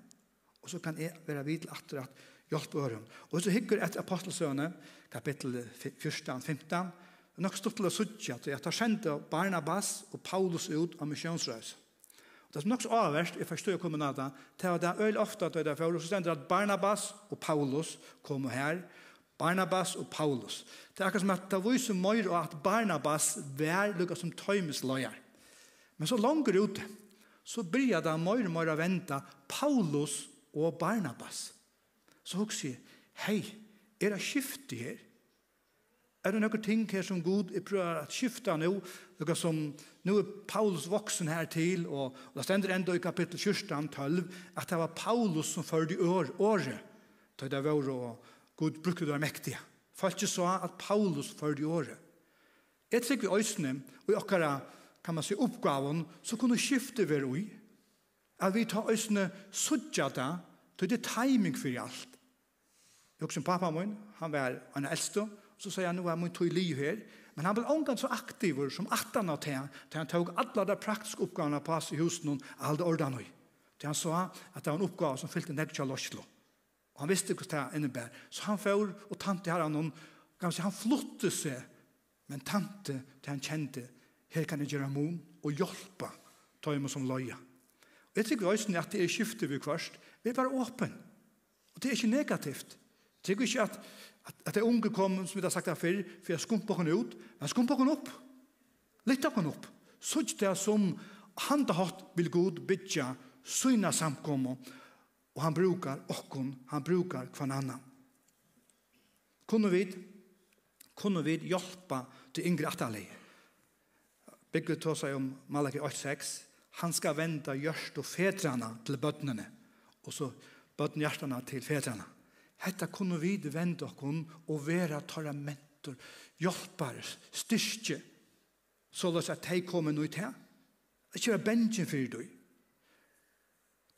Og så kan jeg være vidt atter at hjelp på øren. Og så hikker et apostelsøne, kapittel 14-15, nok stort til å sutja at jeg tar kjente Barnabas og Paulus ut av misjonsrøys. Og det er nok så avverst, jeg forstår jeg kommer nada, til at det er øyelig ofte at det er for, så stender at Barnabas og Paulus kommer her, Barnabas og Paulus. Det er akkurat som at det viser mer og at Barnabas var lukket som tøymesløyer. Men så langer ut, så blir det mer og mer å vente Paulus og Barnabas. Så hun sier, hei, er det skiftet her? Er det noen ting her som Gud er prøver å skifte nå? Noe som, nå er Paulus voksen her til, og, og det stender enda i kapittel 14, 12, at det var Paulus som førde i år, året. Da det var Gud brukte det mektige. Folk så at Paulus førde i året. Jeg tykker vi øsne, og i okkara, kan man si, oppgaven, så kunne skifte være ui. At vi tar øsne suttja da, til det timing for alt. Jeg husker pappa min, han var en eldste, så sier han, nå er min tog liv her, men han ble omgang så aktiv som 18 av til han, til han tog alle de praktiske oppgavene på oss i husen, og alle ordene. Til han sa at det var en oppgave som fyllte nekja lorslo. Og han visste hva det innebär. Så han får, og tante har han noen, kanskje han flotte seg, men tante til han kjente, her kan jeg gjøre mon og hjelpe, ta imot som løye. Og jeg tror også at det er skiftet vi kvart, vi er bare åpen. Og det er ikke negativt. Jeg tykker ikke at, at, at det unge kom, som vi har sagt her før, for jeg skumper henne ut, men skumper henne opp. Litt av henne opp. Så det som han har hatt vil god bytja, syna samkommer, Og han brukar okkon, han brukar kvann annan. Kunne vi, kunne vi hjelpa til yngre atali. Bygget tog seg om Malaki 8.6. Han skal venda gjørst og fedrana til bøtnene, og så bøtn hjertana til fedrana. Hetta kunne vi venda okkon og vera tarra mentor, hjelpar, styrke, så løs at de kommer noe til. Ikke være bensin fyrir du.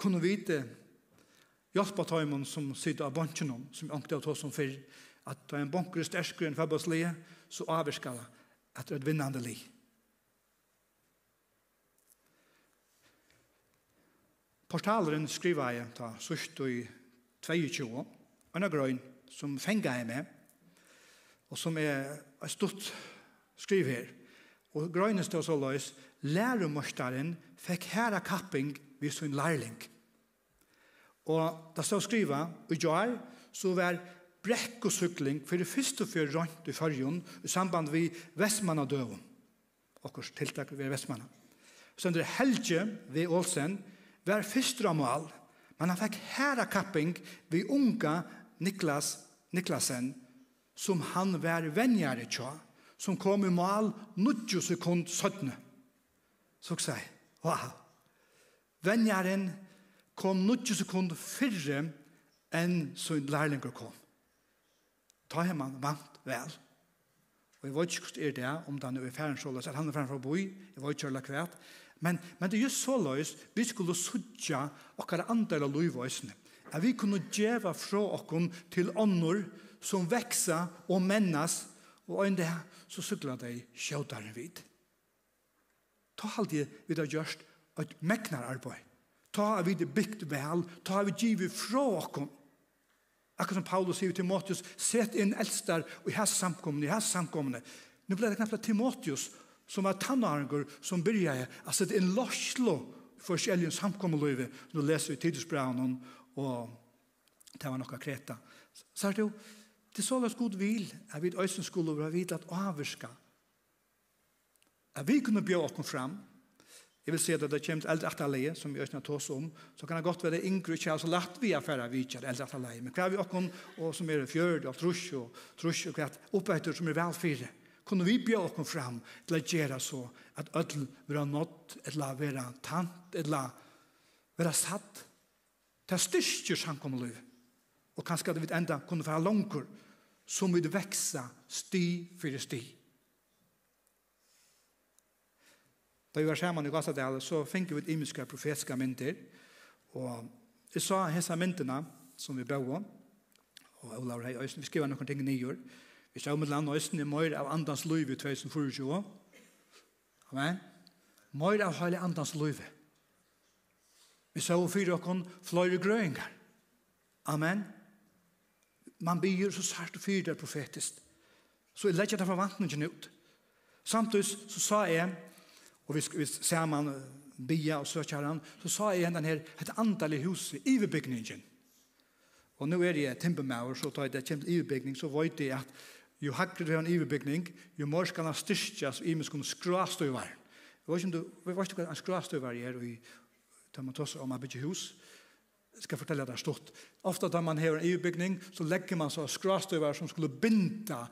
Kunne vi Hjelpa taimun som sitter av bansjonon, som jeg omkje av tås som fyrr, at da en banker er sterskere enn fabbaslige, så avvirskar at det er et vinnande li. Portaleren skriver jeg ta sørst i 22, en av grøyn som fengar jeg med, og som er et stort skriv her. Og grøynen står så løs, læremorstaren fikk herra kapping vid sin lærling. Lærling. Og da stod skriva, og jeg, så var brekkosykling for det første før rønt i fargen i samband med Vestmanna døven. Okkurs tiltak ved Vestmanna. Så under Helge ved Ålsen var første ramal, men han fikk herra kapping ved unga Niklas Niklasen, som han var venjare tja, som kom i mal 90 sekund 17. Så jeg, wow, venjaren kom 90 sekund fyrre enn så lærlinger kom. Ta hjem han vant vel. Og jeg vet ikke hvordan er det, om den er ferdig så løs, at han er ferdig for å bo i, jeg vet ikke hva kvært. Men, men det er just så løs, vi skulle sudja okkar andre av lovøsene. At vi kunne djeva fra okkon til ånder som veksa og mennas, og en det så sykla de sjådaren vid. Ta halde vi har gjørst et meknar arbeid Ta vi det bygd vel, ta vi givet fra oss. Akkurat som Paulus sier til Timotheus, sett inn eldstar og i hans samkomne, i hans samkomne. Nu ble det knappt Timotheus, som var tannarger, som byrja at sette inn lorslo for kjellige samkommeløyve. Nå leser vi tidsbraunen, og det var noe kreta. Så er det jo, det så løs god vil, jeg vet øysen skulle være vidt at avvirska. at vi kunne bjøre oss fram, Jeg vil si at det kommer til eldre ataleie, som vi ønsker å ta oss om, så kan det godt være yngre ikke, så lagt vi affære vi vidtjer eldre ataleie, men hva er vi åkken, og som er fjørd, og trus, og trus, og hva oppveitur som er velfyrre? kunne vi bjør åkken fram til å gjøre så at ødel vil ha nått, eller være tant, eller være satt, til styrstjer liv. og kanskje at vi enda kunne være langer, som vi veksa sti for sti. Da vi var sammen i Gassadale, så fikk vi et imiske profetiske mynter. Og jeg sa hese myntene som vi bør om, og Olav Rei Øysten, vi skriver noen ting i nyår. Vi om et land Øysten i møyre av andans løyve i 2024. Amen. Møyre av hele andans løyve. Vi sa om fire åkken fløyre grøyngar. Amen. Man byr så sært og fyrer profetisk. Så jeg legger det forvantningen ut. Samtidig så sa jeg, og vi vi skulle samman bia og söka han, så sa jeg igjen den et antall i huset i överbyggningen. Og nå er det timbermauer så tar jeg det kjent i överbyggning så vet jeg at jo hakker det en i överbyggning jo mer ska den styrkas i men ska skrast över. Jag vet inte vi vet inte vad skrast över är i tar man tossar om å bygge hus jeg ska fortälla där stort. Ofte da man har en överbyggning så legger man så skrast över som skulle binda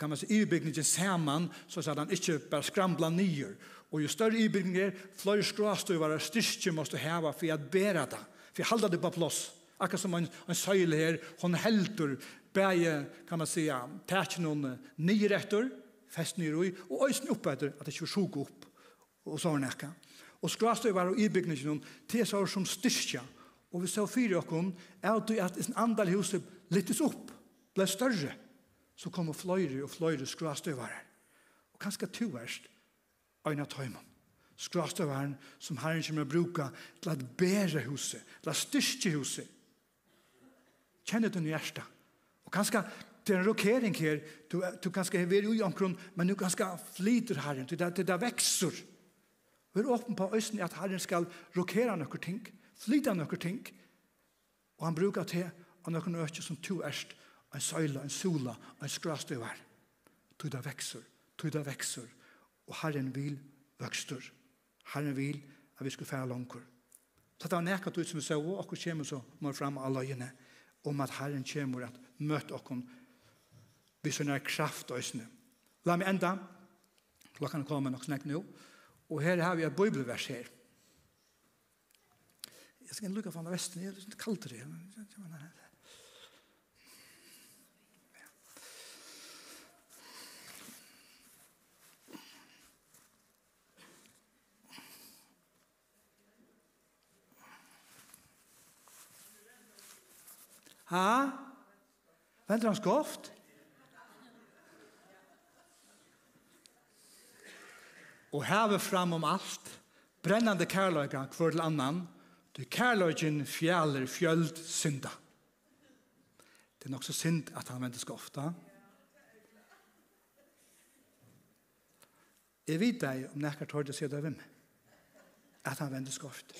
kan man se säga överbyggningen samman så att han inte bara skramlar nyer. Og jo større ibygning er, fløy skråstøvare styrke måste heva for at bæra det, for at halda det på plass. Akkurat som en, en søyle her, hon helter, bæge, kan man säga, tætje noen nye retter, fest nye roi, og øyne opp etter at det ikke sjuk opp, og så var nekka. Og skråstøvare og ibygningen, tesar som styrke, og vi så fyra okkon, er at at en andal huset lyttes opp, ble større, så kommer fløyre og fløyre skråstøvare. Og kanskje to verst, øyne tøymen. Skrastøveren som Herren kommer å bruke til at bære huset, til at styrke huset. Kjenner du hjertet. Og kanskje det er en rokering her, du, du kanskje er veldig omkron, men du kanskje flyter Herren, til det, til det vekser. Vi er åpne på østen at Herren skal rokere noen ting, flyte noen ting, og han bruker til av noen øyne som to erst, en søyla, en sola, en skrastøver. Tog det vekser, tog det vekser, og Herren vil vøkstur. Herren vil at vi skulle fære langkur. Så det var nekket ut som vi så, og akkur kommer så må fram av løyene om at Herren kommer at møte okkur vi sånne er kraft og øsne. La meg enda, klokken er kommet nok snakk nå, og her har vi et bibelvers her. Jeg skal lukke fra vesten, det er litt kaldt det. Ha? Venter han skoft? Og heve fram om alt, brennande kærløyga hver til annan, du kærløygen fjaler fjöld synda. Det er nok så synd at han venter skofta. Jeg vet deg om nekkar tårde sier av hvem. At han venter skoft.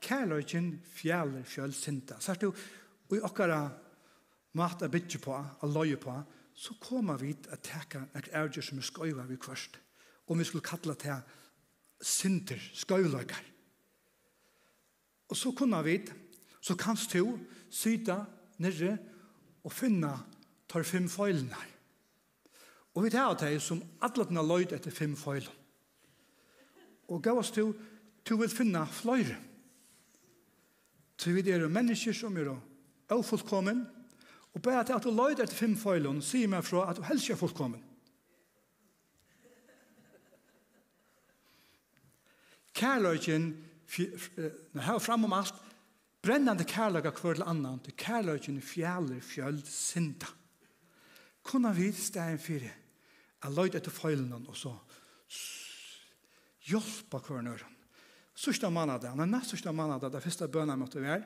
Kærløygen fjaler fjöld synda. Sart du, og i okkara mat a bytje på, a loje på, så kommer vi til å teka nek erger som er skøyva vi kvørst. Og vi skulle kalla til sinter, skøyvløyker. Og så kunne vi, så kanst du syta nere og finna tar fem foilene Og vi tar det som alle har løyd etter fem foilene. Og gav oss til, du vil finna fløyre. Så vi er mennesker som er er fullkommen, og bare til at du løyder etter fem feilene, sier meg fra at du helst er fullkommen. Kærløyken, når jeg her fram om alt, brennende kærløyga hver til annan, til kærløyken fjaller fjöld synda. Kunne vi steg stegen fire, jeg løyder etter feilene, og så hjelpa hver nøyren. Sørsta mannadag, den nest sørsta mannadag, det første bøna måtte vi her,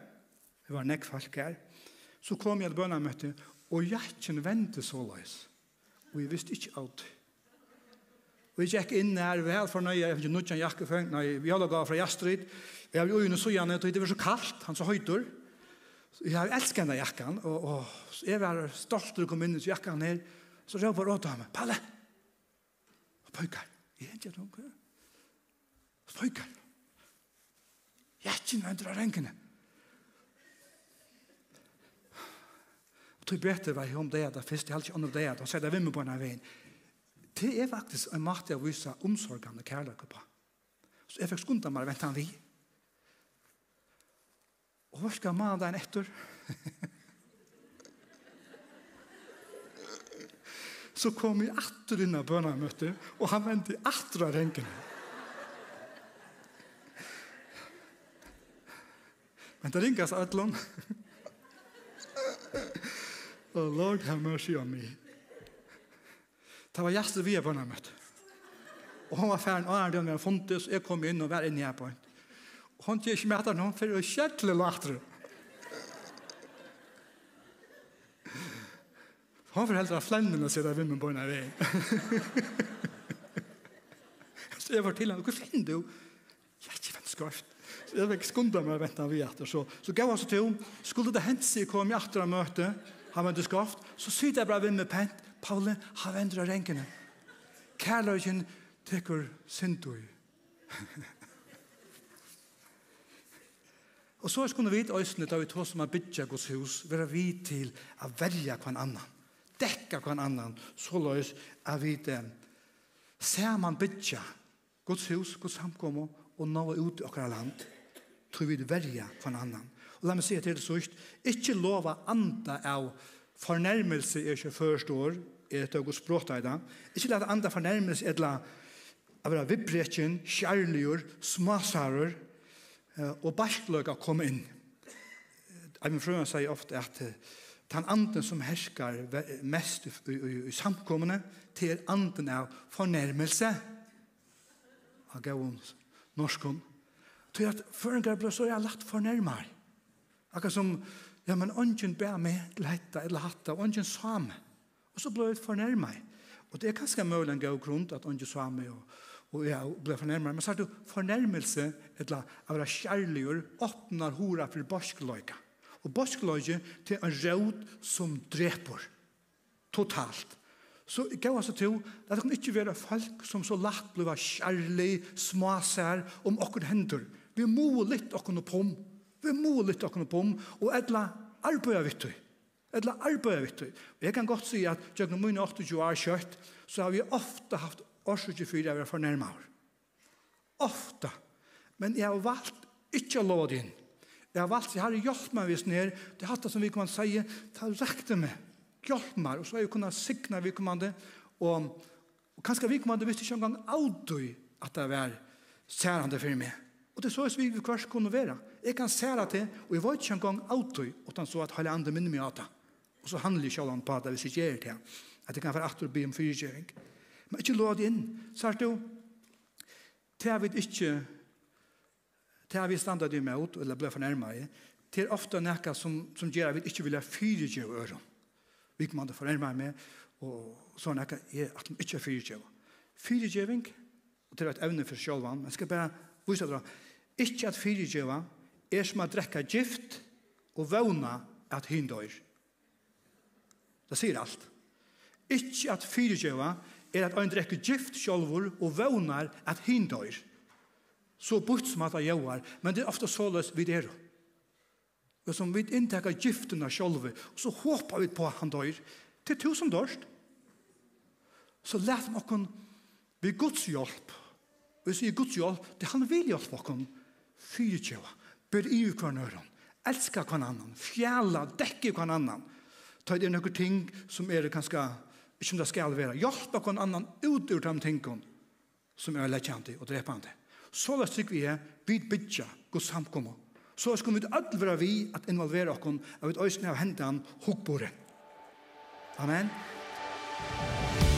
det var nekk folk her, så kom jeg til bønnemøtte, og hjertet ventet så løs. Og jeg visste ikke alt. Og jeg gikk inn her, vel for nøye, jeg fikk ikke nødvendig jakke før, nei, vi hadde gav fra Jastrid, og jeg vil øyne så gjerne, og det var så kaldt, han så høytor. Jeg har elsket denne jakken, og, og så jeg var stolt til å komme inn i jakken her, så røp jeg råd til ham, Palle! Og pøyker, jeg er ikke noe. Pøyker. Hjertet venter av renkene. Og tog brette var om det, det første ikke om det, og sier det vimmer på denne veien. Det er faktisk en måte å vise omsorgene og kærlighet på. Så jeg fikk skundet meg, vent han vi. Og hva skal man den etter? så kom jeg atter inn av bønnermøtet, og han ventet atter av renkene. Men det ringas ætlån. Oh Lord, have mercy on me. Det var gjestet vi er på møtt. Og hun var ferdig, og han hadde funnet, så jeg kom inn og var inne her på henne. Og hun tjør ikke med etter noen, for det var kjettelig later. Hun forhelder av flendene sier det vimmen på henne vei. Så jeg var til henne, hva finner du? Jeg er ikke vennskøft. Så jeg fikk skundet meg og ventet vi etter. Så, så gav han så til henne, skulle det hente seg kom jeg etter å møte, han vant skoft, så sitter jeg bare vinn med pent, Paule, han vender av renkene. Kærløyken tekur sintui. og så skulle vi vite øysene da vi tog som har bytja Guds hus, være vi til å verja hver annan, dekka hver annan, så løys er vi det. Ser man bytja Guds hus, Guds samkommer, og nå ut i okkara land, tror vi verja hver annan. Og la meg si til det sørst, ikke lova anda av fornærmelse er ikke forstår, er et og språta i dag. Ikke lova anda fornærmelse er la av vera vibretjen, kjærligur, smasarer og barkløk å komme inn. Jeg min frøyne sier ofte at den anden som herskar mest i, i, i, i samkommende til anden av fornærmelse av gavun norskon. Til at føringar ble så jeg lagt fornærmere. Akkurat som, ja, men ånden ber meg til hetta eller hatta, ånden sa meg. Og så ble jeg fornærmet. Og det er kanskje mulig en god grunn at ånden sa meg og, og jeg ble fornærmet. Men så er det fornærmelse, eller være kjærlig og åpner hora for borskløyga. Og borskløyga til en råd som dreper. Totalt. Så gav altså til at det kan ikke være folk som så lagt blir kjærlig, smasær om okkur hendur. Vi må litt okkur noe Vi må lytte oss på om, og etla arbeid vitt du. Etla arbeid vitt du. Og jeg kan godt si at jeg gjennom mine 28 år kjøtt, så har vi ofte haft årsutje fyra jeg var fornærmere. Ofte. Men jeg har valgt ikke å lov din. Jeg har valgt, jeg har hjulpet meg hvis nere, det er hatt det som vi kan si, det har rekt meg, hjulpet meg, og så har jeg kunnet sikne vi kommande, og, og kanskje vi kommande visste ikke engang aldri at det var særende for meg. Og det er så vi vi kvart kunne være. Jeg kan særa til, og jeg var ikke engang autoi, og han så at hele andre minner meg av det. Og så handler jeg sjålan på det hvis jeg gjør det. At jeg kan være aktor og be om fyrtjøring. Men ikke lov det inn. Så er det jo, til jeg vet ikke, det er vi standard i meg ut, eller ble fornærmet i, det er ofte noe som, som gjør at vi ikke vil ha fyrtjøring øren. Vi kan ikke fornærme meg, og så noe jeg at de ikke er fyrtjøring. Fyrtjøring, og det er et evne for selv, men skal bare Vise dere, Ikke at fyrirgjeva er som å drekke gift og vøvna at hin dør. Det sier alt. Ikke at fyrirgjeva er at ein drekka gift sjálfur og vøvnar at hin dør. Så bort som at han men det er ofte såles vi er. Og som vi inntekker giftene sjálfur, og så håper vi på at han dør. til tusen dørst. Så let noen, vi Guds hjelp, Og jeg sier Guds hjelp, det han vil hjelpe oss fyrtjøva, bør i hver nøren, elsker hver annan, fjæla, dekke hver annan. Ta det noen ting som er kanskje, ikke om det skal være, hjelpe hver annan ut ur de tingene som er lekkjande og drepende. Så la sikker vi er, byd bytja Guds samkommer. Så skal vi alle være vi at involvere oss av et øyne av hendene hukkbordet. Amen. Amen.